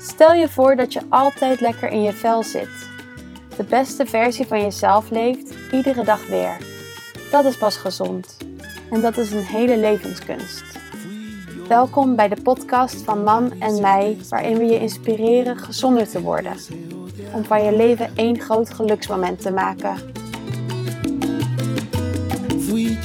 Stel je voor dat je altijd lekker in je vel zit. De beste versie van jezelf leeft, iedere dag weer. Dat is pas gezond. En dat is een hele levenskunst. Welkom bij de podcast van Mam en mij, waarin we je inspireren gezonder te worden. Om van je leven één groot geluksmoment te maken. Y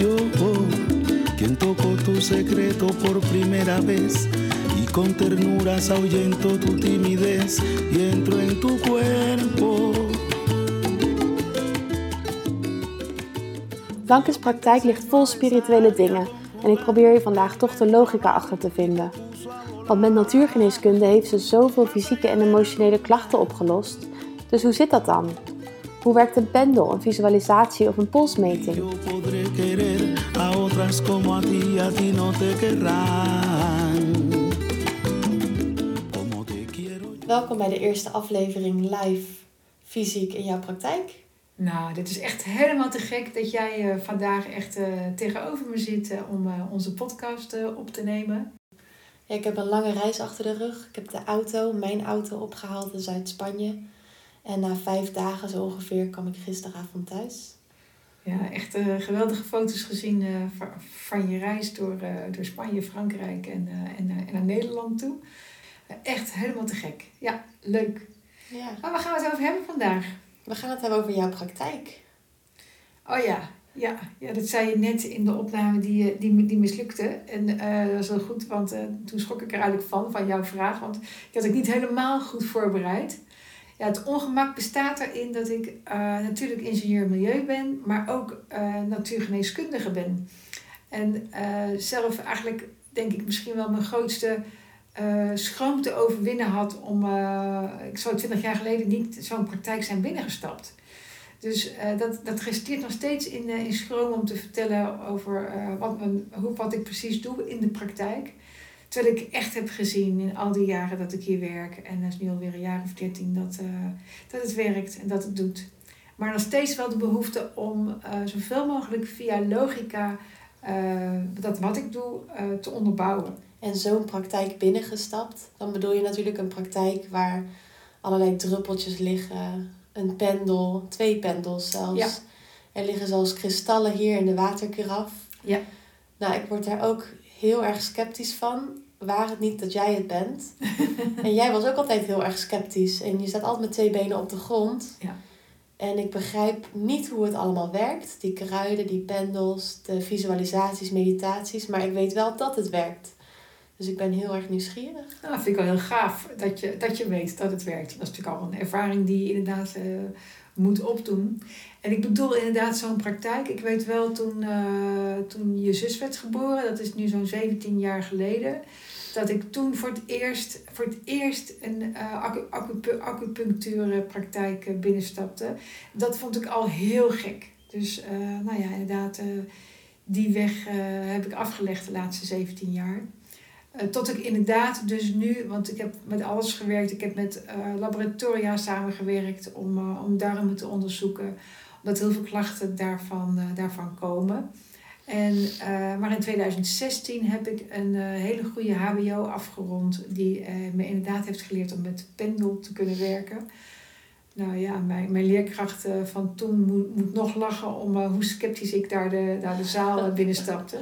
con ternuras ahuyento tu timidez y entro en tu cuerpo. Blanke's praktijk ligt vol spirituele dingen en ik probeer hier vandaag toch de logica achter te vinden. Want met natuurgeneeskunde heeft ze zoveel fysieke en emotionele klachten opgelost. Dus hoe zit dat dan? Hoe werkt een pendel, een visualisatie of een polsmeting? Yo podré querer a otras como a ti, a ti no te querrán. Welkom bij de eerste aflevering live fysiek in jouw praktijk. Nou, dit is echt helemaal te gek dat jij eh, vandaag echt eh, tegenover me zit eh, om onze podcast op te nemen. Ja, ik heb een lange reis achter de rug. Ik heb de auto, mijn auto, opgehaald in Zuid-Spanje. En na vijf dagen zo ongeveer kwam ik gisteravond thuis. Ja, echt geweldige foto's gezien van, van je reis door, door Spanje, Frankrijk en, en, en naar Nederland toe. Echt helemaal te gek. Ja, leuk. Ja. Maar waar gaan we het over hebben vandaag? We gaan het hebben over jouw praktijk. Oh ja, ja, ja dat zei je net in de opname die, eh, die, die mislukte. En eh, dat was wel goed, want eh, toen schrok ik er eigenlijk van, van jouw vraag. Want ik had het niet helemaal goed voorbereid. Ja, het ongemak bestaat erin dat ik natuurlijk ingenieur milieu ben, maar ook natuurgeneeskundige ben. En zelf eigenlijk denk ik misschien wel mijn grootste eh schroom te overwinnen had om, eh, ik zou twintig jaar geleden niet zo'n praktijk zijn binnengestapt. Dus eh, dat, dat resteert nog steeds in, in schroom om te vertellen over wat, mijn, hoe, wat ik precies doe in de praktijk. Terwijl ik echt heb gezien in al die jaren dat ik hier werk, en dat is nu alweer een jaar of dertien, dat, dat het werkt en dat het doet. Maar nog steeds wel de behoefte om zoveel mogelijk via logica eh, dat wat ik doe eh, te onderbouwen. En zo'n praktijk binnengestapt, dan bedoel je natuurlijk een praktijk waar allerlei druppeltjes liggen. Een pendel, twee pendels zelfs. Ja. Er liggen zelfs kristallen hier in de waterkaraf. Ja. Nou, ik word daar ook heel erg sceptisch van. Waar het niet dat jij het bent. en jij was ook altijd heel erg sceptisch. En je staat altijd met twee benen op de grond. Ja. En ik begrijp niet hoe het allemaal werkt. Die kruiden, die pendels, de visualisaties, meditaties. Maar ik weet wel dat het werkt. Dus ik ben heel erg nieuwsgierig. Nou, dat vind ik wel heel gaaf dat je, dat je weet dat het werkt. Dat is natuurlijk al een ervaring die je inderdaad eh, moet opdoen. En ik bedoel inderdaad zo'n praktijk. Ik weet wel toen, eh, toen je zus werd geboren, dat is nu zo'n 17 jaar geleden, dat ik toen voor het eerst, voor het eerst een eh acu- acupu- acupunctuurpraktijk eh, binnenstapte. Dat vond ik al heel gek. Dus eh, nou ja, inderdaad, die weg heb ik afgelegd de laatste 17 jaar. Tot ik inderdaad dus nu, want ik heb met alles gewerkt. Ik heb met laboratoria samengewerkt om, om darmen te onderzoeken. Omdat heel veel klachten daarvan, daarvan komen. En, eh, maar in 2016 heb ik een eh, hele goede HBO afgerond. Die eh, me inderdaad heeft geleerd om met pendel te kunnen werken. Nou ja, mijn, mijn leerkracht van toen moet, moet nog lachen om hoe sceptisch ik daar de, daar de zaal binnenstapte.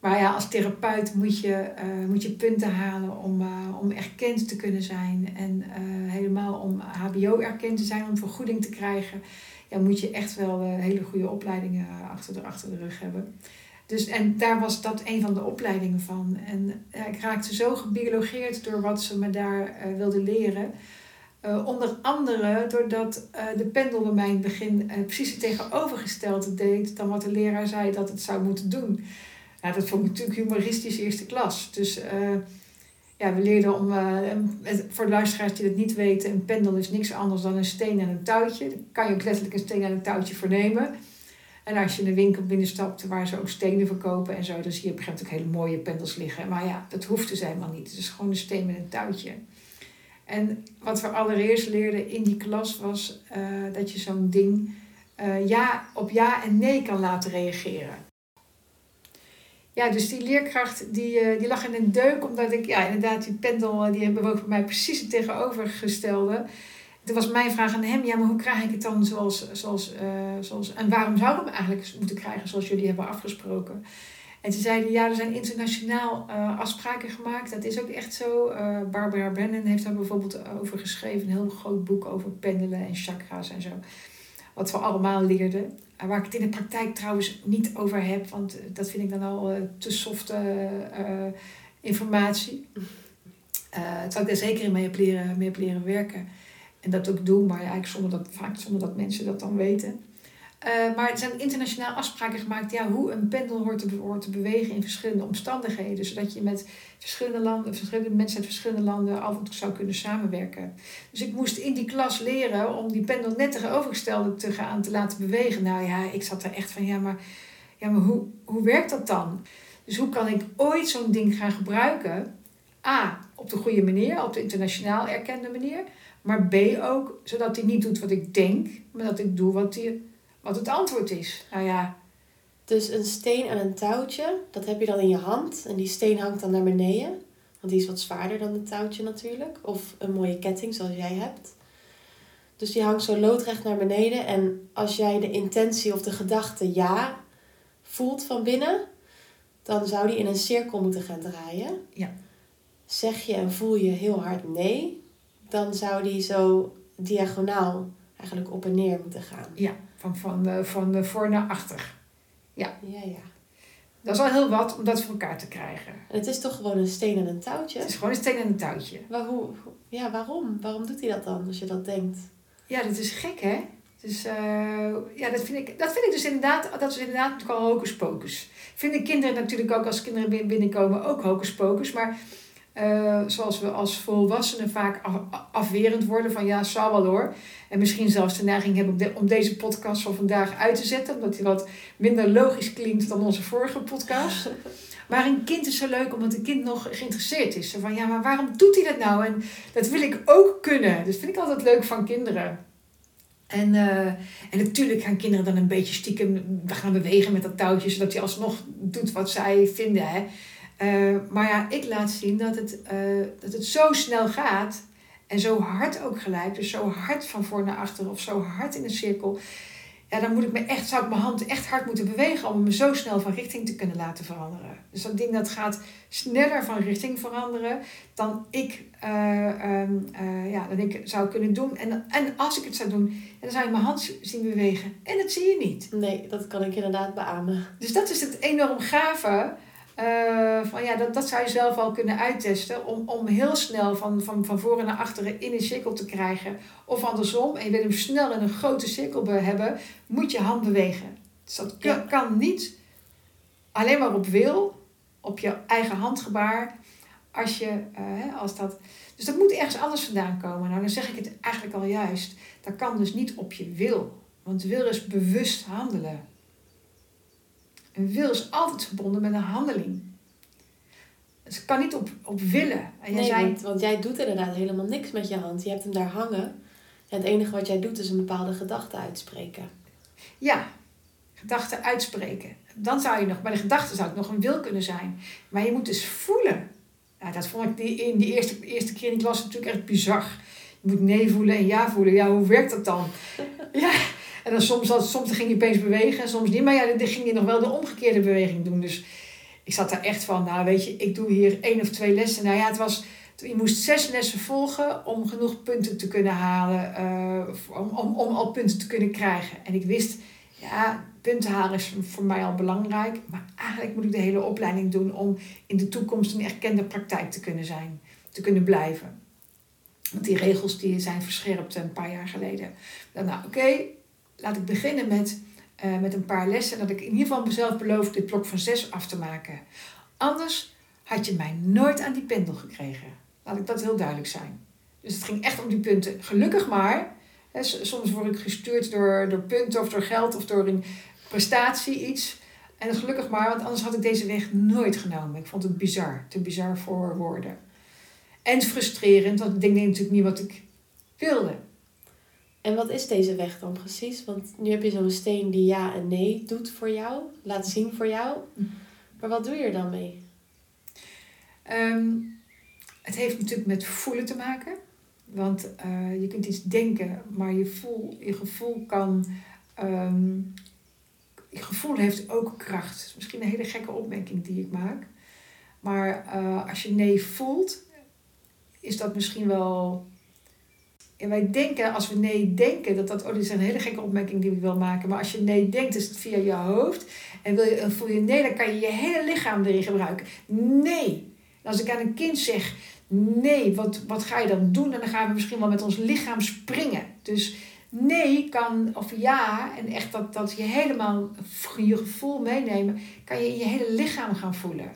Maar ja, als therapeut moet je, moet je punten halen om, om erkend te kunnen zijn. En helemaal om HBO erkend te zijn, om vergoeding te krijgen. Ja, moet je echt wel eh, hele goede opleidingen achter de, achter de rug hebben. Dus, en daar was dat een van de opleidingen van. En ja, ik raakte zo gebiologeerd door wat ze me daar eh wilden leren. Eh, onder andere doordat eh, de pendel bij mij in het begin eh, precies het tegenovergestelde deed dan wat de leraar zei dat het zou moeten doen. Ja, dat vond ik natuurlijk humoristisch eerste klas. Dus eh, ja, we leerden om, eh, het- voor de luisteraars die het niet weten, een pendel is niks anders dan een steen en een touwtje. Daar kan je ook letterlijk een steen en een touwtje voor nemen. En als je in een winkel binnenstapt waar ze ook stenen verkopen en zo, dan zie je op een gegeven moment ook hele mooie pendels liggen. Maar ja, dat hoeft dus helemaal niet. Het is gewoon een steen met een touwtje. En wat we allereerst leerden in die klas was eh, dat je zo'n ding eh, ja, op ja en nee kan laten reageren. Ja, dus die leerkracht die, eh, die lag in een deuk, omdat ik, ja, inderdaad, die pendel eh, die bewoog bij mij precies het tegenovergestelde. Toen was mijn vraag aan hem, ja, maar hoe krijg ik het dan zoals, zoals, eh, zoals en waarom zou ik hem eigenlijk moeten krijgen zoals jullie hebben afgesproken? En ze zeiden, ja, er zijn internationaal afspraken gemaakt. Dat is ook echt zo. Barbara Brennan heeft daar bijvoorbeeld over geschreven. Een heel groot boek over pendelen en chakra's en zo. Wat we allemaal leerden. Uh, waar ik het in de praktijk trouwens niet over heb. Want dat vind ik dan al te softe informatie. het zou ik daar zeker in mee heb, leren, mee heb leren werken. En dat ook doen, maar eigenlijk zonder dat, vaak zonder dat mensen dat dan weten. Uh, maar er zijn internationaal afspraken gemaakt ja, hoe een pendel hoort te, hoort te bewegen in verschillende omstandigheden. Zodat je met verschillende, landen, verschillende mensen uit verschillende landen af en toe zou kunnen samenwerken. Dus ik moest in die klas leren om die pendel net tegenovergestelde te gaan te laten bewegen. Nou ja, ik zat er echt van, ja, maar, ja, maar hoe, hoe werkt dat dan? Dus hoe kan ik ooit zo'n ding gaan gebruiken? A, op de goede manier, op de internationaal erkende manier. Maar B ook, zodat hij niet doet wat ik denk, maar dat ik doe wat hij wat het antwoord is. Nou ja. Dus een steen en een touwtje, dat heb je dan in je hand. En die steen hangt dan naar beneden. Want die is wat zwaarder dan het touwtje natuurlijk. Of een mooie ketting zoals jij hebt. Dus die hangt zo loodrecht naar beneden. En als jij de intentie of de gedachte ja voelt van binnen, dan zou die in een cirkel moeten gaan draaien. Ja. Zeg je en voel je heel hard nee, dan zou die zo diagonaal eigenlijk op en neer moeten gaan. Ja. Van, van, uh, van voor naar achter. Ja. Ja, ja. Dat is al heel wat om dat voor elkaar te krijgen. En het is toch gewoon een steen en een touwtje? Het is gewoon een steen en een touwtje. Maar hoe, ja, waarom? Waarom doet hij dat dan, als je dat denkt? Ja, dat is gek, hè? Dus uh, ja, dat vind, ik, dat vind ik dus inderdaad, dat is inderdaad natuurlijk al hocus pocus. Vinden kinderen natuurlijk ook als kinderen binnenkomen ook hocus pocus. Maar uh, zoals we als volwassenen vaak afwerend worden van ja, zal wel hoor. En misschien zelfs de neiging hebben om deze podcast van vandaag uit te zetten, omdat die wat minder logisch klinkt dan onze vorige podcast. Maar een kind is zo leuk omdat een kind nog geïnteresseerd is. van ja, maar waarom doet hij dat nou? En dat wil ik ook kunnen. Dat vind ik altijd leuk van kinderen. En, uh, en natuurlijk gaan kinderen dan een beetje stiekem gaan bewegen met dat touwtje, zodat hij alsnog doet wat zij vinden. Hè. Uh, maar ja, ik laat zien dat het, uh, dat het zo snel gaat en zo hard ook gelijk, dus zo hard van voor naar achter of zo hard in een cirkel. Ja, dan moet ik me echt, zou ik mijn hand echt hard moeten bewegen om me zo snel van richting te kunnen laten veranderen. Dus dat ding dat gaat sneller van richting veranderen dan ik, uh, um, ja, dan ik zou kunnen doen. En, en als ik het zou doen, dan zou je mijn hand zien bewegen. En dat zie je niet. Nee, dat kan ik inderdaad beamen. Dus dat is het enorm gave uh, van ja, dat, dat zou je zelf al kunnen uittesten om, om heel snel van, van, van voren naar achteren in een cirkel te krijgen. Of andersom, en je wil hem snel in een grote cirkel hebben, moet je hand bewegen. Dus dat kan niet alleen maar op wil, op je eigen handgebaar. Als je, uh, als dat, dus dat moet ergens anders vandaan komen. Nou, dan zeg ik het eigenlijk al juist. Dat kan dus niet op je wil. Want wil is bewust handelen. Een wil is altijd verbonden met een handeling. Dus het kan niet op, op willen. En nee, zei... want, want, jij doet inderdaad helemaal niks met je hand. Je hebt hem daar hangen. En het enige wat jij doet is een bepaalde gedachte uitspreken. Ja, gedachte uitspreken. Dan zou je nog, bij de gedachte zou het nog een wil kunnen zijn. Maar je moet dus voelen. Ja, dat vond ik die, in die eerste, eerste keer in die klas natuurlijk echt bizar. Je moet nee voelen en ja voelen. Ja, hoe werkt dat dan? ja, en dan soms, dat, soms ging je opeens bewegen en soms niet. Maar ja, dan ging je nog wel de omgekeerde beweging doen. Dus ik zat daar echt van, nou weet je, ik doe hier één of twee lessen. Nou ja, het was, je moest zes lessen volgen om genoeg punten te kunnen halen. Uh, om, om, om al punten te kunnen krijgen. En ik wist, ja, punten halen is voor mij al belangrijk. Maar eigenlijk moet ik de hele opleiding doen om in de toekomst een erkende praktijk te kunnen zijn. Te kunnen blijven. Want die regels die zijn verscherpt een paar jaar geleden. Dan, nou, oké, laat ik beginnen met, uh, met een paar lessen. Dat ik in ieder geval mezelf beloof dit blok van zes af te maken. Anders had je mij nooit aan die pendel gekregen. Laat ik dat heel duidelijk zijn. Dus het ging echt om die punten. Gelukkig maar. Hè, soms word ik gestuurd door, door punten of door geld of door een prestatie iets. En gelukkig maar, want anders had ik deze weg nooit genomen. Ik vond het bizar. Te bizar voor woorden. En frustrerend, want ik denk natuurlijk niet wat ik wilde. En wat is deze weg dan precies? Want nu heb je zo'n steen die ja en nee doet voor jou, laat zien voor jou. Maar wat doe je er dan mee? Ehm, het heeft natuurlijk met voelen te maken. Want eh, je kunt iets denken, maar je, voel, je gevoel kan. ehm, je gevoel heeft ook kracht. Misschien een hele gekke opmerking die ik maak. Maar eh, als je nee voelt, is dat misschien wel. En wij denken, als we nee denken, dat dat. Oh, dit is een hele gekke opmerking die ik wil maken. Maar als je nee denkt, is het via je hoofd. En wil je, voel je nee, dan kan je je hele lichaam erin gebruiken. Nee. En als ik aan een kind zeg, nee, wat, wat ga je dan doen? En dan gaan we misschien wel met ons lichaam springen. Dus nee kan, of ja, en echt dat, dat je helemaal je gevoel meenemen, kan je je hele lichaam gaan voelen.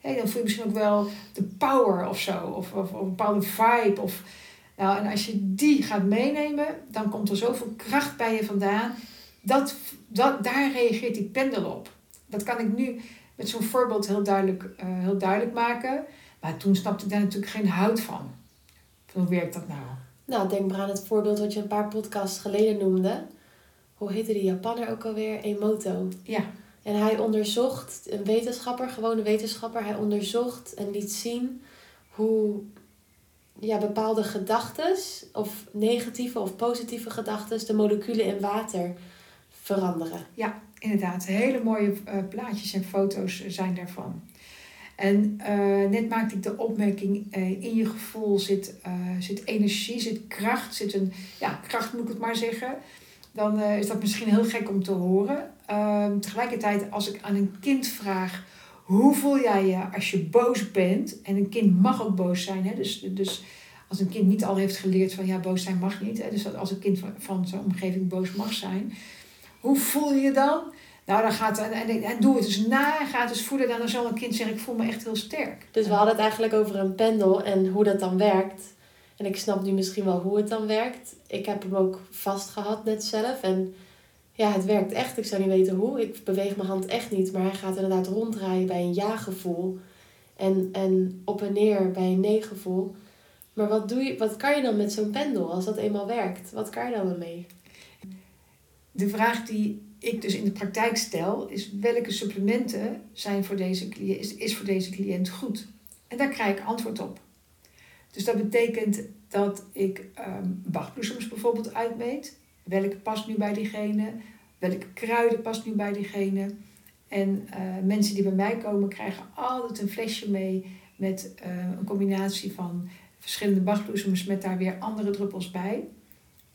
Hé, dan voel je misschien ook wel de power of zo, of, of, of een bepaalde vibe. Of, nou, en als je die gaat meenemen, dan komt er zoveel kracht bij je vandaan. Dat, dat, daar reageert die pendel op. Dat kan ik nu met zo'n voorbeeld heel duidelijk, eh, heel duidelijk maken. Maar toen snapte ik daar natuurlijk geen hout van. Hoe werkt dat nou? Nou, denk maar aan het voorbeeld wat je een paar podcasts geleden noemde. Hoe heette die Japanner ook alweer? Emoto. Ja, En hij onderzocht, een wetenschapper, gewone wetenschapper, hij onderzocht en liet zien hoe ja, bepaalde gedachten, of negatieve of positieve gedachten, de moleculen in water veranderen. inderdaad. Hele mooie eh, plaatjes en foto's zijn daarvan. En eh, net maakte ik de opmerking, eh, in je gevoel zit, zit energie, zit kracht, zit een, ja, kracht moet ik het maar zeggen. Dan is dat misschien heel gek om te horen. Ehm, tegelijkertijd, als ik aan een kind vraag, hoe voel jij je als je boos bent? En een kind mag ook boos zijn, hè? Dus, dus als een kind niet al heeft geleerd van, ja, boos zijn mag niet. Hè? Dus als een kind van, zijn omgeving boos mag zijn. Hoe voel je je dan? Nou, dan gaat en, en, doe het dus na en ga het dus voelen. Dan zal een kind zeggen, ik voel me echt heel sterk. Dus we hadden het eigenlijk over een pendel en hoe dat dan werkt. En ik snap nu misschien wel hoe het dan werkt. Ik heb hem ook vast gehad net zelf. En ja, het werkt echt. Ik zou niet weten hoe. Ik beweeg mijn hand echt niet. Maar hij gaat inderdaad ronddraaien bij een ja-gevoel. En, en op en neer bij een nee-gevoel. Maar wat, doe je, wat kan je dan met zo'n pendel als dat eenmaal werkt? Wat kan je dan mee? De vraag die ik dus in de praktijk stel, is welke supplementen zijn voor deze cliënt, is, is voor deze cliënt goed? En daar krijg ik antwoord op. Dus dat betekent dat ik bachbloesems bijvoorbeeld uitmeet. Welke past nu bij diegene? Welke kruiden past nu bij diegene? En eh, mensen die bij mij komen krijgen altijd een flesje mee met eh, een combinatie van verschillende bachbloesems met daar weer andere druppels bij.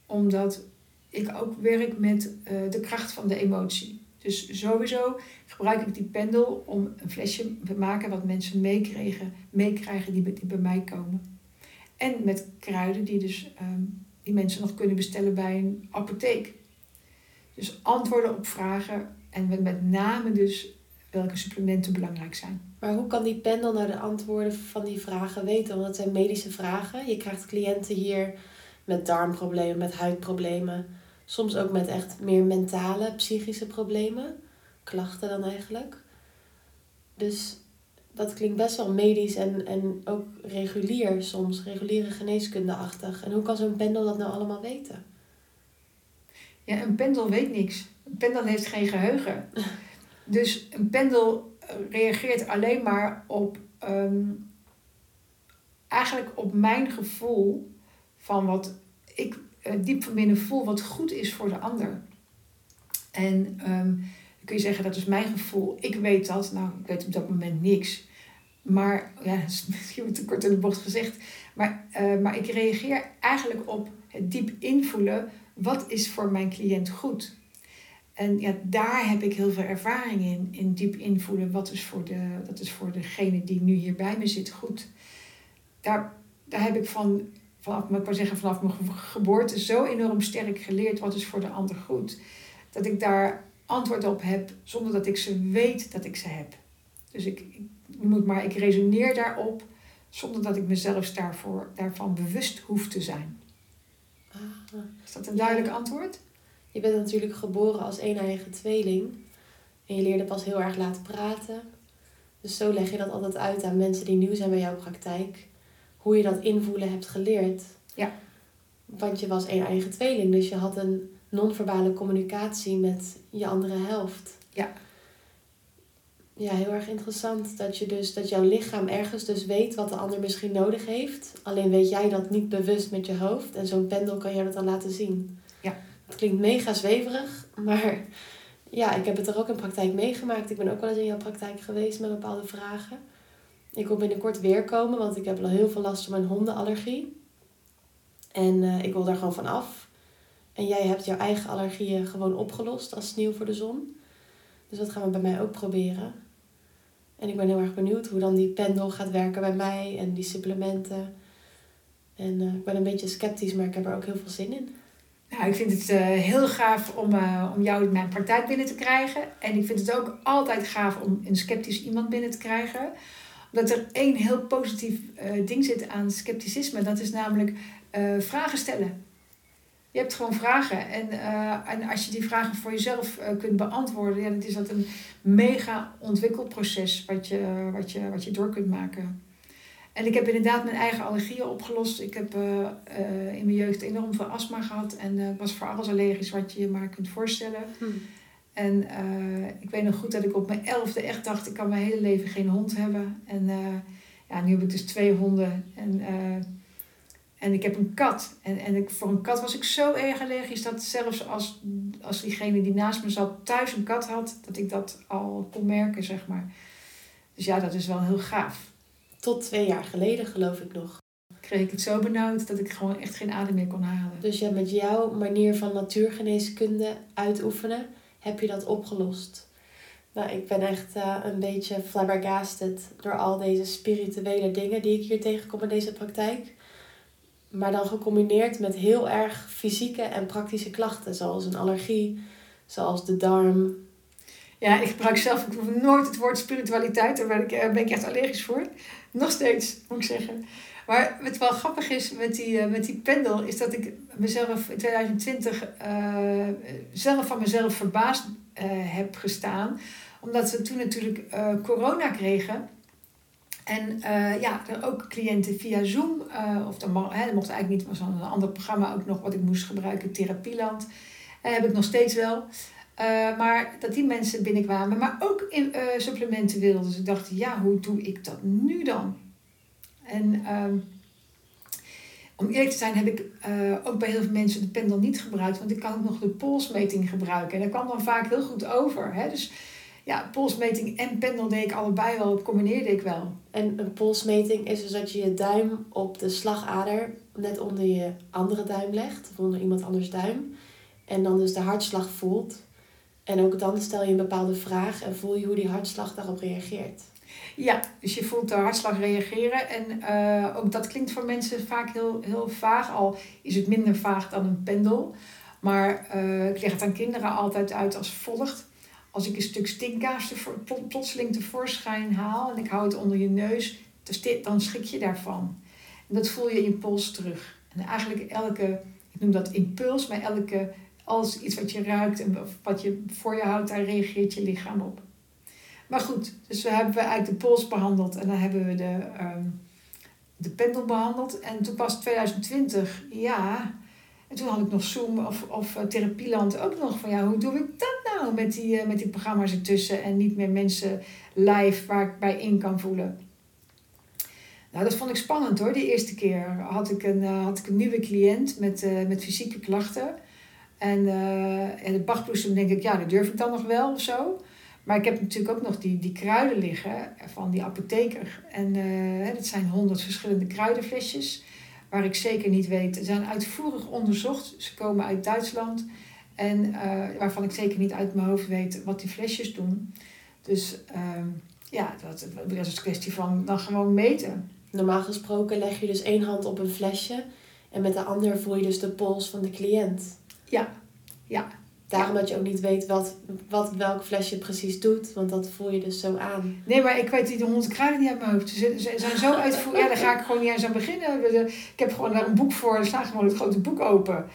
Omdat ik ook werk met eh, de kracht van de emotie. Dus sowieso gebruik ik die pendel om een flesje te maken wat mensen meekregen, meekrijgen die, bij- mij komen. En met kruiden die, dus, ehm, die mensen nog kunnen bestellen bij een apotheek. Dus antwoorden op vragen en met- name dus welke supplementen belangrijk zijn. Maar hoe kan die pendel nou de antwoorden van die vragen weten? Want het zijn medische vragen. Je krijgt cliënten hier met darmproblemen, met huidproblemen. Soms ook met echt meer mentale, psychische problemen. Klachten dan eigenlijk. Dus dat klinkt best wel medisch en, en ook regulier soms. Reguliere geneeskundeachtig. En hoe kan zo'n pendel dat nou allemaal weten? Ja, een pendel weet niks. Een pendel heeft geen geheugen. Dus een pendel eh, reageert alleen maar op, ehm, eigenlijk op mijn gevoel van wat ik eh, diep van binnen voel, wat goed is voor de ander. En ehm, kun je zeggen, dat is mijn gevoel. Ik weet dat. Nou, ik weet op dat moment niks. Maar, ja, dat is te kort in de bocht gezegd. Maar, eh, maar ik reageer eigenlijk op het diep invoelen wat is voor mijn cliënt goed? En ja, daar heb ik heel veel ervaring in, in diep invoelen. Wat is voor, de, dat is voor degene die nu hier bij me zit goed? Daar, daar heb ik van, vanaf, ik wou zeggen, vanaf mijn ge- geboorte zo enorm sterk geleerd wat is voor de ander goed. Dat ik daar antwoord op heb zonder dat ik ze weet dat ik ze heb. Dus ik, het maar, ik resoneer daarop zonder dat ik mezelf daarvoor, daarvan bewust hoef te zijn. Ah, Is dat een duidelijk antwoord? Je bent natuurlijk geboren als een-eigen tweeling. En je leerde pas heel erg laat praten. Dus zo leg je dat altijd uit aan mensen die nieuw zijn bij jouw praktijk. Hoe je dat invoelen hebt geleerd. Ja. Want je was een-eigen tweeling. Dus je had een non-verbale communicatie met je andere helft. Ja. Ja, heel erg interessant dat je dus dat jouw lichaam ergens dus weet wat de ander misschien nodig heeft. Alleen weet jij dat niet bewust met je hoofd. En zo'n pendel kan je dat dan laten zien. Ja. Het klinkt mega zweverig, maar ja, ik heb het er ook in praktijk meegemaakt. Ik ben ook wel eens in jouw praktijk geweest met bepaalde vragen. Ik wil binnenkort weer komen, want ik heb al heel veel last van mijn hondenallergie. En eh, ik wil daar gewoon van af. En jij hebt jouw eigen allergieën gewoon opgelost als sneeuw voor de zon. Dus dat gaan we bij mij ook proberen. En ik ben heel erg benieuwd hoe dan die pendel gaat werken bij mij en die supplementen. En eh, ik ben een beetje sceptisch, maar ik heb er ook heel veel zin in. Nou, ik vind het eh, heel gaaf om, eh, om jou in mijn praktijk binnen te krijgen. En ik vind het ook altijd gaaf om een sceptisch iemand binnen te krijgen. Omdat er één heel positief ding zit aan scepticisme. Dat is namelijk vragen stellen. Je hebt gewoon vragen. En, uh, en als je die vragen voor jezelf uh, kunt beantwoorden, ja, dan is dat een mega ontwikkelproces wat je, wat, je, wat je door kunt maken. En ik heb inderdaad mijn eigen allergieën opgelost. Ik heb in mijn jeugd enorm veel astma gehad en was voor alles allergisch wat je je maar kunt voorstellen. Hm. En ik weet nog goed dat ik op mijn elfde echt dacht, ik kan mijn hele leven geen hond hebben. En ja, nu heb ik dus twee honden. En en ik heb een kat. En, en ik, voor een kat was ik zo erg allergisch dat zelfs als, als diegene die naast me zat thuis een kat had, dat ik dat al kon merken, zeg maar. Dus ja, dat is wel heel gaaf. Tot twee jaar geleden, geloof ik nog. Kreeg ik het zo benauwd dat ik gewoon echt geen adem meer kon halen. Dus ja, met jouw manier van natuurgeneeskunde uitoefenen, heb je dat opgelost. Nou, ik ben echt uh, een beetje flabbergasted door al deze spirituele dingen die ik hier tegenkom in deze praktijk. Maar dan gecombineerd met heel erg fysieke en praktische klachten, zoals een allergie, zoals de darm. Ja, ik gebruik zelf nooit het woord spiritualiteit, daar ben ik, ben ik echt allergisch voor. Nog steeds, moet ik zeggen. Maar wat wel grappig is met die, uh, met die pendel, is dat ik mezelf in 2020 uh, zelf van mezelf verbaasd heb gestaan. Omdat we toen natuurlijk corona kregen. En uh, ja, er ook cliënten via Zoom, uh, of mag, hè, mocht eigenlijk niet, maar zo'n ander programma ook nog wat ik moest gebruiken, Therapieland. Uh, heb ik nog steeds wel. maar dat die mensen binnenkwamen, maar ook in supplementen wilden. Dus ik dacht, ja, hoe doe ik dat nu dan? En ehm, om eerlijk te zijn heb ik ook bij heel veel mensen de pendel niet gebruikt, want ik kan ook nog de polsmeting gebruiken. En dat kwam dan vaak heel goed over. Hè? Dus ja, polsmeting en pendel deed ik allebei wel, combineerde ik wel. En een polsmeting is dus dat je je duim op de slagader net onder je andere duim legt, of onder iemand anders duim. En dan dus de hartslag voelt. En ook dan stel je een bepaalde vraag en voel je hoe die hartslag daarop reageert. Ja, dus je voelt de hartslag reageren. En uh, ook dat klinkt voor mensen vaak heel, heel vaag. Al is het minder vaag dan een pendel. Maar uh, ik leg het aan kinderen altijd uit als volgt als ik een stuk stinkkaas plotseling tevoorschijn haal en ik hou het onder je neus, dan schrik je daarvan. En dat voel je in je pols terug. En eigenlijk elke, ik noem dat impuls, maar elke, als iets wat je ruikt en wat je voor je houdt, daar reageert je lichaam op. Maar goed, dus we hebben eigenlijk de pols behandeld en dan hebben we de, um, de pendel behandeld. En toen pas 2020, ja, en toen had ik nog Zoom of, of uh, Therapieland ook nog van ja, hoe doe ik dat met die, uh, met die programma's ertussen en niet meer mensen live waar ik bij in kan voelen. Nou, dat vond ik spannend hoor. De eerste keer had ik een, uh, had ik een nieuwe cliënt met, met fysieke klachten. En, en de Bachbloesem denk ik, ja, dat durf ik dan nog wel of zo. Maar ik heb natuurlijk ook nog die, die kruiden liggen van die apotheker. En dat zijn honderd verschillende kruidenflesjes waar ik zeker niet weet. Ze zijn uitvoerig onderzocht. Ze komen uit Duitsland. En uh, waarvan ik zeker niet uit mijn hoofd weet wat die flesjes doen. Dus uh, ja, dat, dat is een kwestie van dan gewoon meten. Normaal gesproken leg je dus één hand op een flesje. En met de andere voel je dus de pols van de cliënt. Ja, ja. Daarom dat je ook niet weet wat, wat welk flesje precies doet, want dat voel je dus zo aan. Nee, maar ik weet die de honderd kruiden niet uit mijn hoofd. Ze, ze zijn zo uitvoerig. Ja, daar ga ik gewoon niet eens aan beginnen. Ik heb gewoon daar een boek voor, er staat gewoon het grote boek open.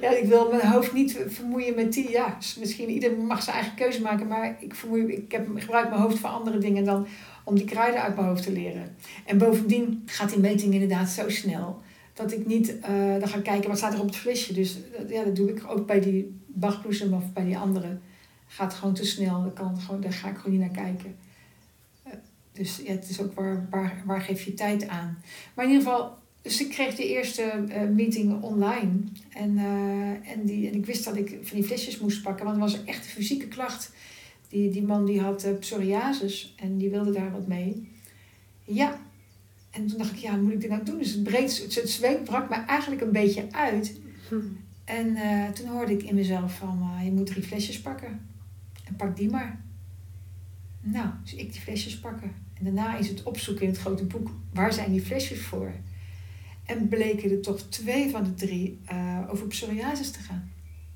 Ja, ik wil mijn hoofd niet vermoeien met die. Ja, misschien ieder mag zijn eigen keuze maken, maar ik, vermoei, ik heb, gebruik mijn hoofd voor andere dingen dan om die kruiden uit mijn hoofd te leren. En bovendien gaat die meting inderdaad zo snel dat ik niet uh, dan ga kijken wat staat er op het flesje. Dus ja, dat doe ik ook bij die Bachbloesem of bij die andere. Gaat gewoon te snel, gewoon, daar ga ik gewoon niet naar kijken. Dus ja, het is ook waar, waar, waar geef je tijd aan. Maar in ieder geval, dus ik kreeg de eerste eh, meeting online. En, eh, en, die, en ik wist dat ik van die flesjes moest pakken, want er was echt een fysieke klacht. Die, die man die had psoriasis en die wilde daar wat mee. Ja, en toen dacht ik, ja, moet ik dit nou doen? Dus het, breed, het, het zweet brak me eigenlijk een beetje uit. En toen hoorde ik in mezelf van, je moet drie flesjes pakken. En pak die maar. Nou, dus ik die flesjes pakken. En daarna is het opzoeken in het grote boek, waar zijn die flesjes voor? En bleken er toch twee van de drie uh, over psoriasis te gaan.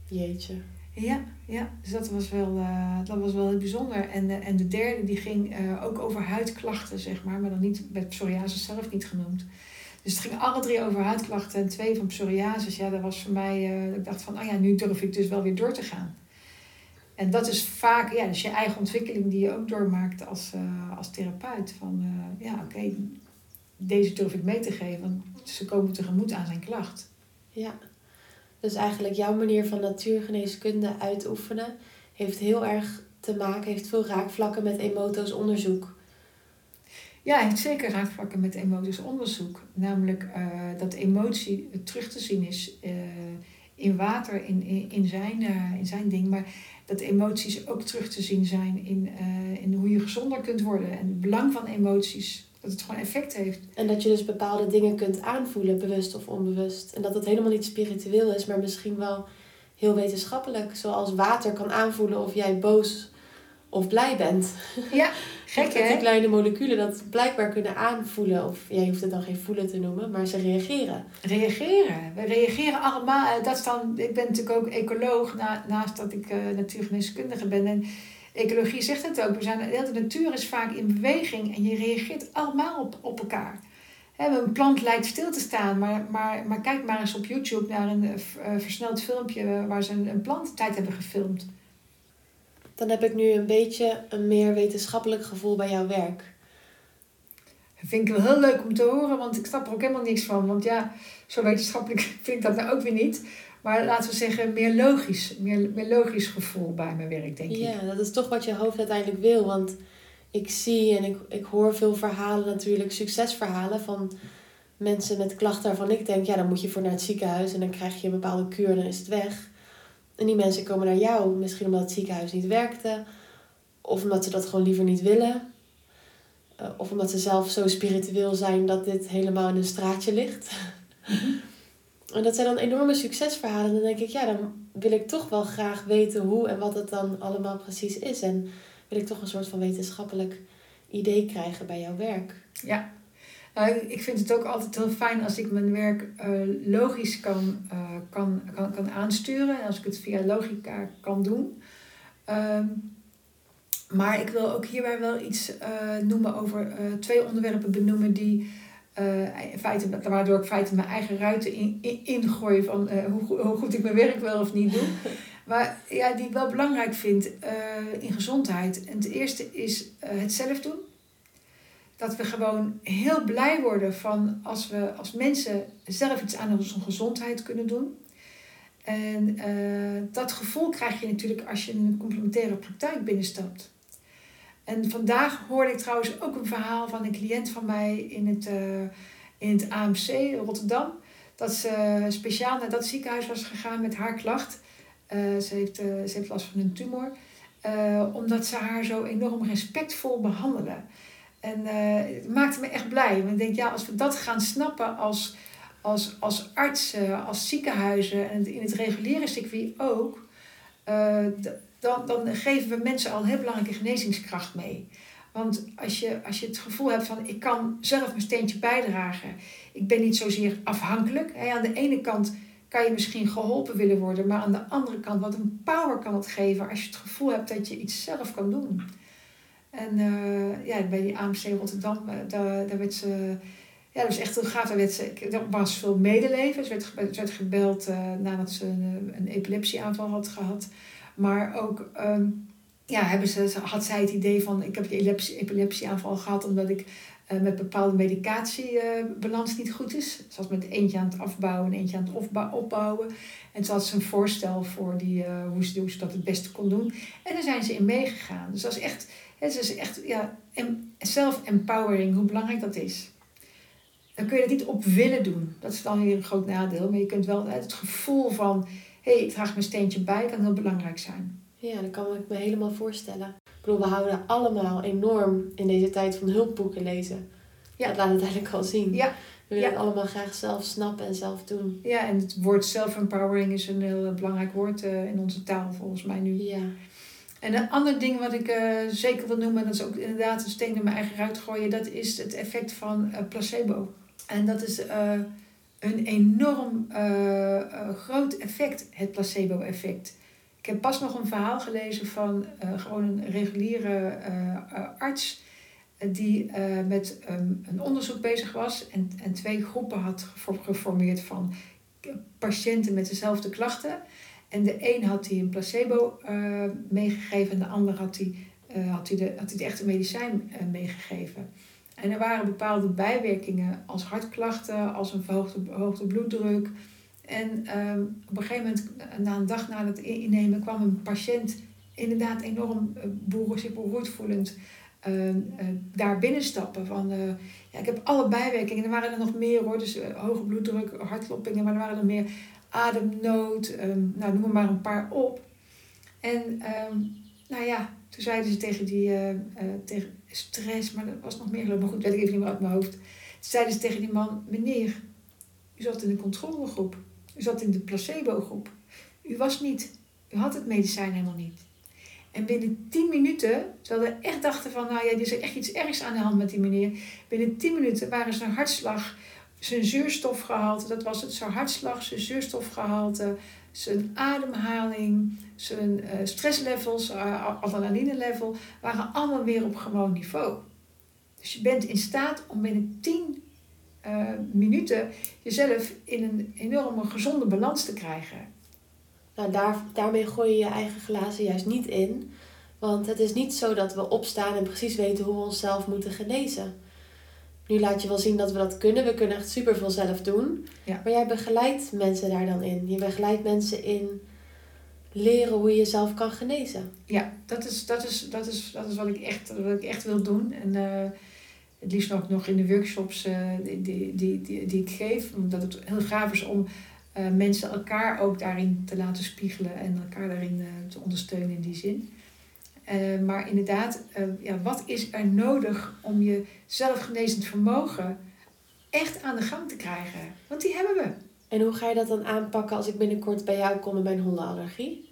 Jeetje. Ja, ja, dus dat was wel, uh, dat was wel heel bijzonder. En, uh, en de derde die ging ook over huidklachten, zeg maar, maar dan niet met psoriasis zelf niet genoemd. Dus het ging alle drie over huidklachten en twee van psoriasis. Ja, dat was voor mij, ik dacht van, oh ja, nu durf ik dus wel weer door te gaan. En dat is vaak, ja, dus je eigen ontwikkeling die je ook doormaakt als, als therapeut. Van, ja, oké, deze durf ik mee te geven, want ze komen tegemoet aan zijn klacht. Ja, dus eigenlijk jouw manier van natuurgeneeskunde uitoefenen heeft heel erg te maken, heeft veel raakvlakken met emoto's onderzoek. Ja, heeft zeker raakvlakken met emoto's onderzoek. Namelijk uh, dat emotie terug te zien is uh, in water, in, in, in, zijn, uh, in zijn ding. Maar dat emoties ook terug te zien zijn in, in hoe je gezonder kunt worden. En het belang van emoties dat het gewoon effect heeft. En dat je dus bepaalde dingen kunt aanvoelen, bewust of onbewust. En dat het helemaal niet spiritueel is, maar misschien wel heel wetenschappelijk. Zoals water kan aanvoelen of jij boos of blij bent. Ja, gek hè? Die kleine moleculen dat blijkbaar kunnen aanvoelen. Of jij hoeft het dan geen voelen te noemen, maar ze reageren. Reageren. We reageren allemaal. Dat is dan, ik ben natuurlijk ook ecoloog, na, naast dat ik uh, natuurgeneeskundige ben. En ecologie zegt het ook. We zijn, de natuur is vaak in beweging en je reageert allemaal op, op elkaar. een plant lijkt stil te staan, maar, maar, maar kijk maar eens op YouTube naar een uh, versneld filmpje waar ze een, een plant tijd hebben gefilmd. Dan heb ik nu een beetje een meer wetenschappelijk gevoel bij jouw werk. Dat vind ik wel heel leuk om te horen, want ik snap er ook helemaal niks van. Want ja, zo wetenschappelijk vind ik dat nou ook weer niet. Maar laten we zeggen, meer logisch, meer, meer logisch gevoel bij mijn werk, denk ik. Ja, dat is toch wat je hoofd uiteindelijk wil. Want ik zie en ik, ik hoor veel verhalen natuurlijk, succesverhalen van mensen met klachten waarvan ik denk, ja, dan moet je voor naar het ziekenhuis en dan krijg je een bepaalde kuur en dan is het weg. En die mensen komen naar jou, misschien omdat het ziekenhuis niet werkte, of omdat ze dat gewoon liever niet willen. Eh, of omdat ze zelf zo spiritueel zijn dat dit helemaal in een straatje ligt. Mm en dat zijn dan enorme succesverhalen. Dan denk ik, ja, dan wil ik toch wel graag weten hoe en wat het dan allemaal precies is. En wil ik toch een soort van wetenschappelijk idee krijgen bij jouw werk. Ja, ik vind het ook altijd heel fijn als ik mijn werk uh, logisch kan, uh, kan, kan, kan aansturen. En als ik het via logica kan doen. Um, maar ik wil ook hierbij wel iets uh, noemen over twee onderwerpen benoemen die uh, in feite, waardoor ik feite mijn eigen ruiten in, in, ingooi van uh, hoe, hoe goed ik mijn werk wel of niet doe. Maar ja, die ik wel belangrijk vind uh, in gezondheid. En het eerste is het zelf doen. Dat we gewoon heel blij worden van als we als mensen zelf iets aan onze gezondheid kunnen doen. En dat gevoel krijg je natuurlijk als je een complementaire praktijk binnenstapt. En vandaag hoorde ik trouwens ook een verhaal van een cliënt van mij in het, uh, in het AMC in Rotterdam. Dat ze speciaal naar dat ziekenhuis was gegaan met haar klacht. Uh, ze, heeft, ze heeft last van een tumor. omdat ze haar zo enorm respectvol behandelen. En het maakte me echt blij. Want ik denk, ja, als we dat gaan snappen als, als, als artsen, als ziekenhuizen en in het reguliere circuit ook dan, dan geven we mensen al heel belangrijke genezingskracht mee. Want als je, als je het gevoel hebt van ik kan zelf mijn steentje bijdragen, ik ben niet zozeer afhankelijk. Hè. Aan de ene kant kan je misschien geholpen willen worden, maar aan de andere kant, wat een power kan het geven als je het gevoel hebt dat je iets zelf kan doen. En uh, ja, bij die AMC Rotterdam, uh, daar, daar werd ze. Ja, dat was echt heel gaaf. Daar werd ze, er was veel medeleven. Ze werd, ze werd gebeld uh, nadat ze een, een epilepsieaanval had gehad. Maar ook um, ja, hebben ze, had zij het idee van ik heb die epilepsie, epilepsieaanval gehad omdat ik met bepaalde medicatiebalans uh, niet goed is. Ze was met eentje aan het afbouwen en eentje aan het opbouwen. En ze had ze een voorstel voor die, uh, hoe, ze, hoe ze dat het beste kon doen. En daar zijn ze in meegegaan. Dus dat is echt Het is echt ja, em- self-empowering, hoe belangrijk dat is. Dan kun je het niet op willen doen. Dat is dan weer een groot nadeel. Maar je kunt wel het gevoel van... hé, hey, ik draag mijn steentje bij, kan heel belangrijk zijn. Ja, dat kan ik me helemaal voorstellen. Ik bedoel, we houden allemaal enorm in deze tijd van hulpboeken lezen. Ja. Dat laat het eigenlijk al zien. Ja. We willen Ja. het allemaal graag zelf snappen en zelf doen. Ja, en het woord self-empowering is een heel belangrijk woord eh, in onze taal volgens mij nu. Ja. En een ander ding wat ik eh, zeker wil noemen, dat is ook inderdaad een steen in mijn eigen ruit gooien, dat is het effect van eh, placebo. En dat is eh, een enorm groot effect, het placebo-effect. Ik heb pas nog een verhaal gelezen van gewoon een reguliere arts die met ehm, een onderzoek bezig was en, en twee groepen had gefor- geformeerd van patiënten met dezelfde klachten. En de een had hij een placebo eh, meegegeven en de ander had hij, eh, had hij, de, had hij de echte medicijn eh, meegegeven. En er waren bepaalde bijwerkingen als hartklachten, als een verhoogde, verhoogde bloeddruk. En ehm, op een gegeven moment, na een dag na het innemen, kwam een patiënt inderdaad enorm boer, zich beroerd voelend eh, eh, daar binnenstappen. Van, ja, ik heb alle bijwerkingen, er waren er nog meer hoor, dus hoge bloeddruk, hartkloppingen, maar er waren er meer ademnood, ehm, nou noem maar een paar op. En ehm, nou ja, toen zeiden ze tegen die, eh, eh, tegen stress, maar dat was nog meer geloof maar goed, weet ik even niet meer uit mijn hoofd. Zeiden ze tegen die man, meneer, u zat in de controlegroep, u zat in de placebo-groep. U was niet, u had het medicijn helemaal niet. En binnen 10 minuten, terwijl we echt dachten van, nou ja, er is echt iets ergs aan de hand met die meneer. Binnen 10 minuten waren zijn hartslag, zijn zuurstofgehalte, dat was het, zijn hartslag, zijn zuurstofgehalte, zijn ademhaling, zijn eh, stresslevels, uh, adrenaline level, waren allemaal weer op gewoon niveau. Dus je bent in staat om binnen 10 eh, minuten jezelf in een enorme gezonde balans te krijgen. Nou, daar, daarmee gooi je je eigen glazen juist niet in. Want het is niet zo dat we opstaan en precies weten hoe we onszelf moeten genezen. Nu laat je wel zien dat we dat kunnen. We kunnen echt superveel zelf doen. Ja. Maar jij begeleidt mensen daar dan in. Je begeleidt mensen in leren hoe je jezelf kan genezen. Ja, dat is, dat is, dat is, dat is wat, ik echt, wat ik echt wil doen. En eh, het liefst ook nog in de workshops eh, die, die, die, die, die ik geef. Omdat het heel gaaf is om eh, mensen elkaar ook daarin te laten spiegelen. En elkaar daarin te ondersteunen in die zin. Eh, maar inderdaad, eh, ja, wat is er nodig om je zelfgenezend vermogen echt aan de gang te krijgen? Want die hebben we. En hoe ga je dat dan aanpakken als ik binnenkort bij jou kom met mijn hondenallergie?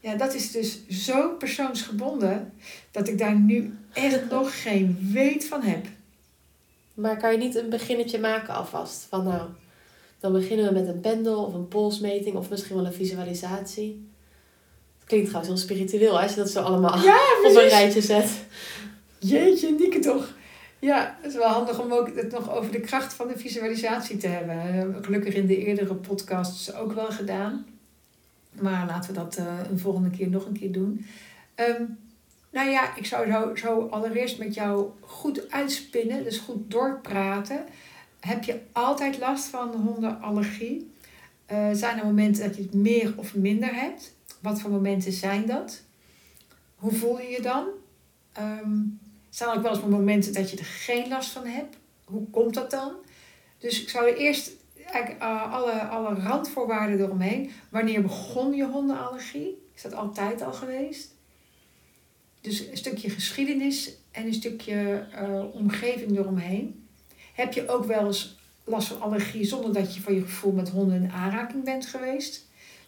Ja, dat is dus zo persoonsgebonden dat ik daar nu echt nog geen weet van heb. Maar kan je niet een beginnetje maken alvast? Van nou, dan beginnen we met een pendel of een polsmeting of misschien wel een visualisatie. Klinkt trouwens heel spiritueel hè, als je dat zo allemaal Ja, op een rijtje zet. Jeetje, Nieke toch. Ja, het is wel handig om ook het nog over de kracht van de visualisatie te hebben. Gelukkig in de eerdere podcasts ook wel gedaan. Maar laten we dat eh, een volgende keer nog een keer doen. Ehm, nou ja, ik zou zo, zo allereerst met jou goed uitspinnen, dus goed doorpraten. Heb je altijd last van hondenallergie? Eh, zijn er momenten dat je het meer of minder hebt? Wat voor momenten zijn dat? Hoe voel je je dan? Ehm, zijn er ook wel eens momenten dat je er geen last van hebt? Hoe komt dat dan? Dus ik zou eerst eigenlijk eh, alle, alle randvoorwaarden eromheen. Wanneer begon je hondenallergie? Is dat altijd al geweest? Dus een stukje geschiedenis en een stukje eh, omgeving eromheen. Heb je ook wel eens last van allergie zonder dat je van je gevoel met honden in aanraking bent geweest?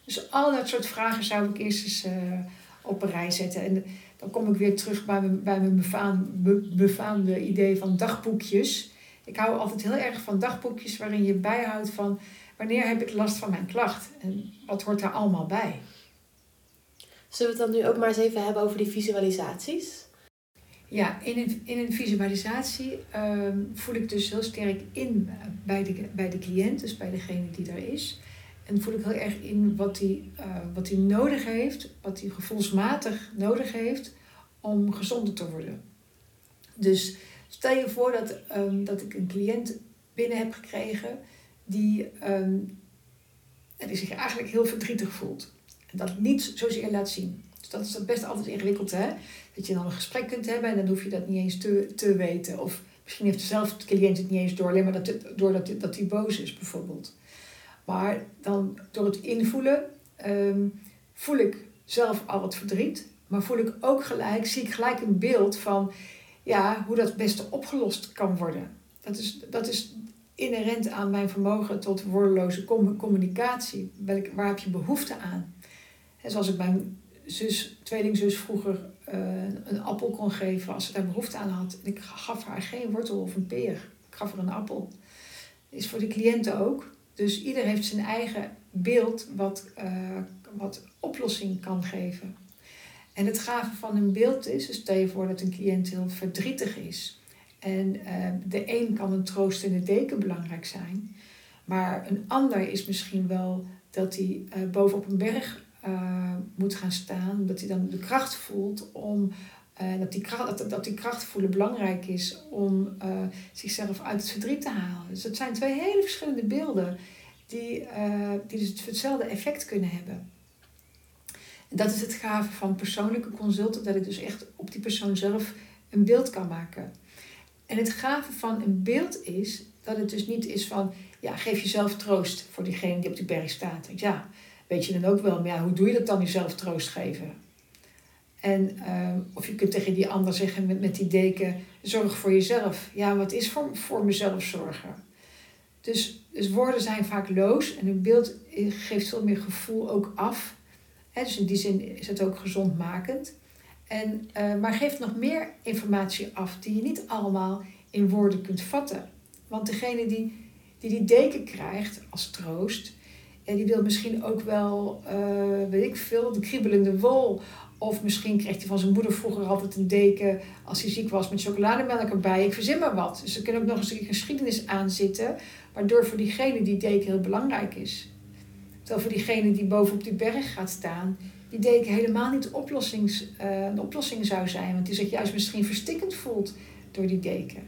Dus al dat soort vragen zou ik eerst eens eh, op een rij zetten. En dan kom ik weer terug bij mijn, bij mijn befaam, be- befaamde idee van dagboekjes. Ik hou altijd heel erg van dagboekjes waarin je bijhoudt van wanneer heb ik last van mijn klacht en wat hoort daar allemaal bij. Zullen we het dan nu ook maar eens even hebben over die visualisaties? Ja, in een, in een visualisatie ehm, voel ik dus heel sterk in eh, bij de, bij de cliënt, dus bij degene die er is. En voel ik heel erg in wat hij wat hij nodig heeft, wat hij gevoelsmatig nodig heeft om gezonder te worden. Dus stel je voor dat, ehm, dat ik een cliënt binnen heb gekregen die, ehm, die zich eigenlijk heel verdrietig voelt. En dat niet zozeer laat zien. Dus dat is best altijd ingewikkeld, hè? Dat je dan een gesprek kunt hebben en dan hoef je dat niet eens te, te weten. Of misschien heeft zelf de cliënt het niet eens door, alleen maar dat, doordat dat hij boos is, bijvoorbeeld. Maar dan door het invoelen ehm, voel ik zelf al het verdriet, maar voel ik ook gelijk, zie ik gelijk een beeld van ja, hoe dat het beste opgelost kan worden. Dat is, dat is inherent aan mijn vermogen tot woordeloze communicatie. Welk, waar heb je behoefte aan? En zoals ik mijn zus, tweelingzus vroeger uh, een appel kon geven als ze daar behoefte aan had. En ik gaf haar geen wortel of een peer. Ik gaf haar een appel. Is voor de cliënten ook. Dus ieder heeft zijn eigen beeld wat, uh, wat oplossing kan geven. En het gave van een beeld is, dus stel je voor dat een cliënt heel verdrietig is. En uh, de een kan een troost in de deken belangrijk zijn. Maar een ander is misschien wel dat hij uh, bovenop een berg moet gaan staan. Dat hij dan de kracht voelt om. Dat, die kracht, dat, dat die kracht voelen belangrijk is om zichzelf uit het verdriet te halen. Dus dat zijn twee hele verschillende beelden die, die dus hetzelfde effect kunnen hebben. En dat is het gave van persoonlijke consulten, dat ik dus echt op die persoon zelf een beeld kan maken. En het gave van een beeld is dat het dus niet is van, ja, geef jezelf troost voor diegene die op die berg staat. Ja, weet je dan ook wel, maar ja, hoe doe je dat dan jezelf troost geven? En uh, of je kunt tegen die ander zeggen met, met die deken, zorg voor jezelf. Ja, wat is voor, voor mezelf zorgen? Dus, dus woorden zijn vaak loos en een beeld geeft veel meer gevoel ook af dus in die zin is het ook gezondmakend. En, uh, maar geeft nog meer informatie af die je niet allemaal in woorden kunt vatten. Want degene die die, die deken krijgt als troost, en die wil misschien ook wel, weet ik veel, de kriebelende wol. Of misschien kreeg hij van zijn moeder vroeger altijd een deken als hij ziek was met chocolademelk erbij. Ik verzin maar wat. Dus er kan ook nog eens een geschiedenis aan zitten, waardoor voor diegene die deken heel belangrijk is. Terwijl voor diegene die bovenop die berg gaat staan, die deken helemaal niet uh, een oplossing zou zijn. Want die zich juist misschien verstikkend voelt door die deken.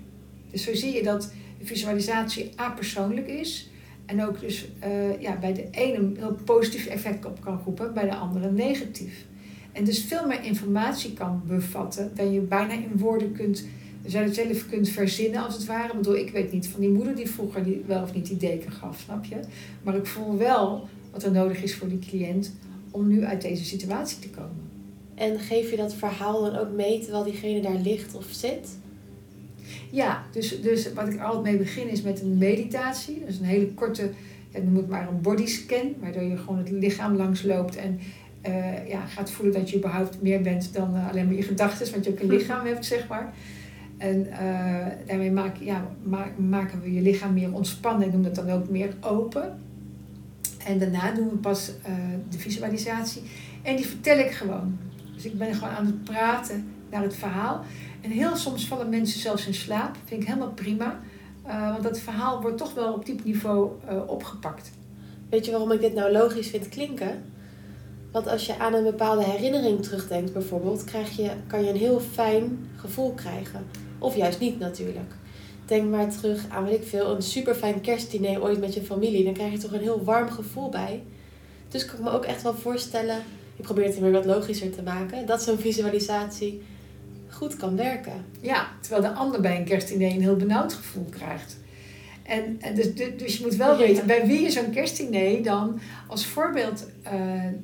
Dus zo zie je dat de visualisatie apersoonlijk is. En ook dus uh, ja, bij de ene een heel positief effect op kan roepen, bij de andere negatief. En dus veel meer informatie kan bevatten dan je bijna in woorden kunt, zelf kunt verzinnen als het ware. Ik bedoel, ik weet niet van die moeder die vroeger die wel of niet die deken gaf, snap je? Maar ik voel wel wat er nodig is voor die cliënt om nu uit deze situatie te komen. En geef je dat verhaal dan ook mee terwijl diegene daar ligt of zit? Ja, dus, dus wat ik altijd mee begin is met een meditatie. Dus een hele korte, ja, noem het maar een bodyscan, waardoor je gewoon het lichaam langs loopt en uh, ja, gaat voelen dat je überhaupt meer bent dan uh, alleen maar je gedachten, want je ook een lichaam hebt, zeg maar. En uh, daarmee maak, ja, maken we je lichaam meer ontspannen en doen het dan ook meer open. En daarna doen we pas de visualisatie. En die vertel ik gewoon. Dus ik ben gewoon aan het praten naar het verhaal. En heel soms vallen mensen zelfs in slaap. Vind ik helemaal prima. Want dat verhaal wordt toch wel op diep niveau opgepakt. Weet je waarom ik dit nou logisch vind klinken? Want als je aan een bepaalde herinnering terugdenkt bijvoorbeeld, krijg je, kan je een heel fijn gevoel krijgen. Of juist niet natuurlijk. Denk maar terug aan, weet ik veel, een super fijn kerstdiner ooit met je familie. Dan krijg je toch een heel warm gevoel bij. Dus kan ik me ook echt wel voorstellen, ik probeer het weer wat logischer te maken, dat zo'n visualisatie goed kan werken. Ja, terwijl de ander bij een kerstdiner een heel benauwd gevoel krijgt. En, en dus, dus je moet wel weten bij wie je zo'n kerstdiner dan als voorbeeld uh,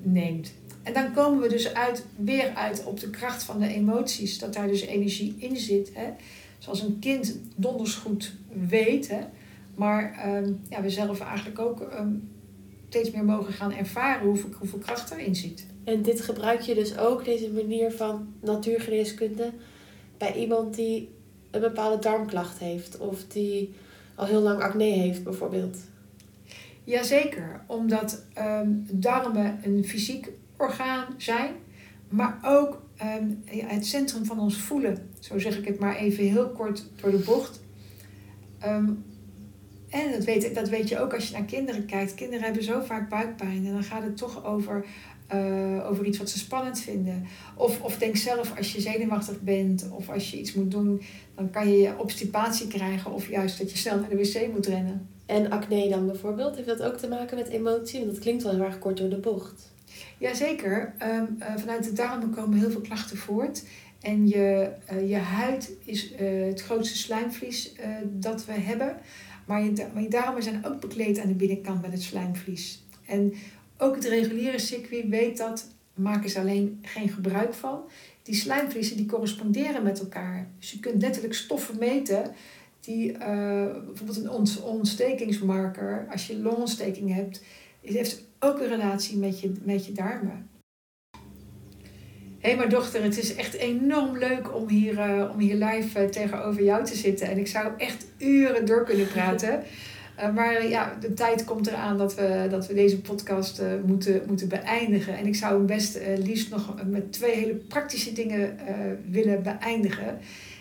neemt. En dan komen we dus uit, weer uit op de kracht van de emoties, dat daar dus energie in zit. Hè? zoals een kind donders goed weet. Hè? Maar um, ja, we zelf eigenlijk ook um, steeds meer mogen gaan ervaren hoeveel, hoeveel kracht erin zit. En dit gebruik je dus ook, deze manier van natuurgeneeskunde, bij iemand die een bepaalde darmklacht heeft of die al heel lang acne heeft bijvoorbeeld? Jazeker, omdat um, darmen een fysiek orgaan zijn, maar ook ja, het centrum van ons voelen. Zo zeg ik het maar even heel kort door de bocht. Um, en dat weet, dat weet je ook als je naar kinderen kijkt. Kinderen hebben zo vaak buikpijn. En dan gaat het toch over, uh, over iets wat ze spannend vinden. Of, of denk zelf als je zenuwachtig bent of als je iets moet doen, dan kan je obstipatie krijgen. Of juist dat je snel naar de wc moet rennen. En acne dan bijvoorbeeld, heeft dat ook te maken met emotie? Want dat klinkt wel heel erg kort door de bocht. Jazeker. Um, uh, vanuit de darmen komen heel veel klachten voort. En je, uh, je huid is uh, het grootste slijmvlies dat we hebben. Maar je, maar je darmen zijn ook bekleed aan de binnenkant met het slijmvlies. En ook het reguliere circuit weet dat, maken ze alleen geen gebruik van. Die slijmvliezen die corresponderen met elkaar. Dus je kunt letterlijk stoffen meten die uh, bijvoorbeeld een ontstekingsmarker, als je longontsteking hebt, heeft ook een relatie met je, met je darmen. Hé, hey, maar dochter, het is echt enorm leuk om hier, uh, om hier live uh, tegenover jou te zitten. En ik zou echt uren door kunnen praten. Uh, maar ja, de tijd komt eraan dat we, dat we deze podcast moeten, moeten beëindigen. En ik zou hem best liefst nog met twee hele praktische dingen willen beëindigen.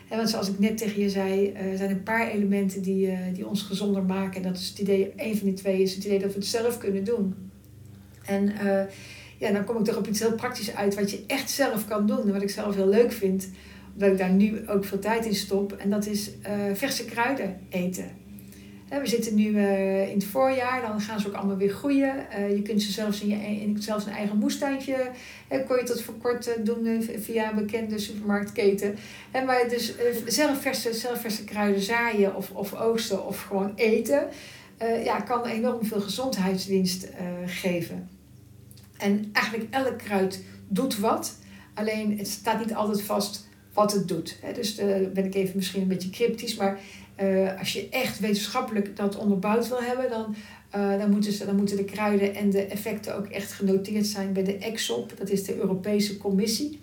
En want zoals ik net tegen je zei, er zijn een paar elementen die, die ons gezonder maken. En dat is het idee, een van die twee is het idee dat we het zelf kunnen doen. En ja, dan kom ik toch op iets heel praktisch uit wat je echt zelf kan doen. En wat ik zelf heel leuk vind, omdat ik daar nu ook veel tijd in stop. En dat is verse kruiden eten. We zitten nu uh, in het voorjaar, dan gaan ze ook allemaal weer groeien. Uh, je kunt ze zelfs in, je, in zelfs een eigen moestuintje, kon je tot voor kort doen via een bekende supermarktketen. En maar dus zelf, verse, zelf verse kruiden zaaien of, of oosten of gewoon eten, ja, kan enorm veel gezondheidswinst geven. En eigenlijk elk kruid doet wat, alleen het staat niet altijd vast wat het doet. Dus uh, ben ik even misschien een beetje cryptisch, maar uh, als je echt wetenschappelijk dat onderbouwd wil hebben, dan, uh, dan, moeten ze, dan moeten de kruiden en de effecten ook echt genoteerd zijn bij de EXOP, dat is de Europese Commissie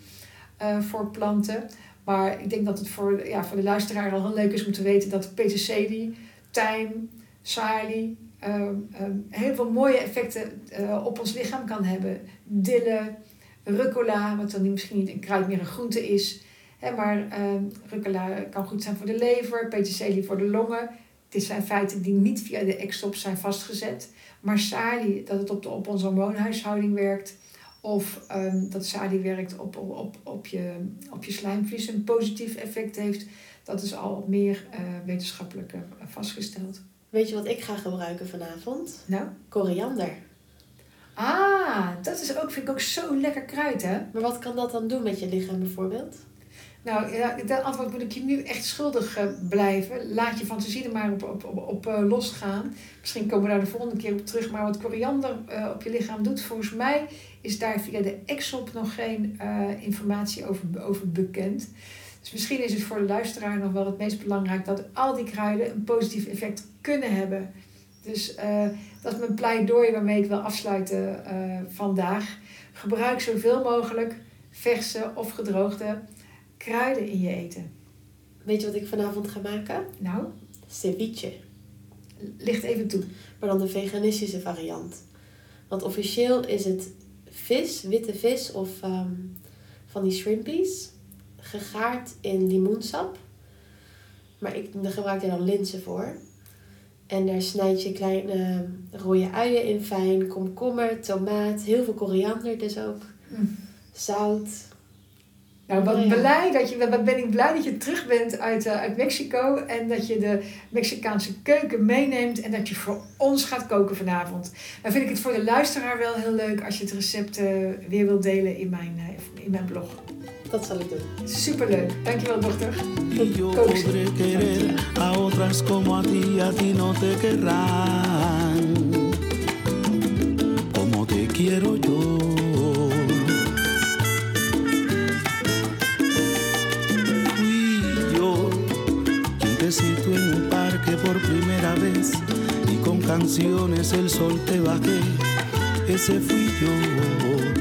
voor planten. Maar ik denk dat het voor, ja, voor de luisteraar al heel leuk is om te weten dat peterselie, tijm, salie, um, um, heel veel mooie effecten op ons lichaam kan hebben. Dille, rucola, wat dan misschien niet een kruid meer een groente is. Hè, maar uh, rucola kan goed zijn voor de lever, peterselie voor de longen. Dit zijn feiten die niet via de extop zijn vastgezet. Maar salie, dat het op, de, op onze hormoonhuishouding werkt. Of um, dat salie werkt op, op, op, je, op je slijmvlies een positief effect heeft. Dat is al meer uh, wetenschappelijk vastgesteld. Weet je wat ik ga gebruiken vanavond? Nou? Koriander. Ah, dat is ook, vind ik ook zo lekker kruid, hè? Maar wat kan dat dan doen met je lichaam bijvoorbeeld? Nou, ja, dat antwoord moet ik je nu echt schuldig uh, blijven. Laat je fantasie er maar op, op, op, op uh, losgaan. Misschien komen we daar de volgende keer op terug. Maar wat koriander uh, op je lichaam doet, volgens mij is daar via de EXOP nog geen informatie over, over bekend. Dus misschien is het voor de luisteraar nog wel het meest belangrijk dat al die kruiden een positief effect kunnen hebben. Dus dat is mijn pleidooi waarmee ik wil afsluiten vandaag. Gebruik zoveel mogelijk verse of gedroogde kruiden in je eten. Weet je wat ik vanavond ga maken? Nou? Ceviche. Licht even toe. Maar dan de veganistische variant. Want officieel is het vis, witte vis of um, van die shrimpies gegaard in limoensap. Maar ik, daar gebruik je dan linzen voor. En daar snijd je kleine rode uien in fijn, komkommer, tomaat, heel veel koriander dus ook. Mm. Zout. Nou, wat, blij dat je, wat ben ik blij dat je terug bent uit, uh, uit Mexico en dat je de Mexicaanse keuken meeneemt en dat je voor ons gaat koken vanavond. Dan vind ik het voor de luisteraar wel heel leuk als je het recept uh, weer wilt delen in mijn, uh, in mijn blog. Dat zal ik doen. Superleuk. Dankjewel, dochter. Querer a otras como a ti, a ti no te querrán. Como te quiero yo. Canciones el sol te bajé. Ese fui yo.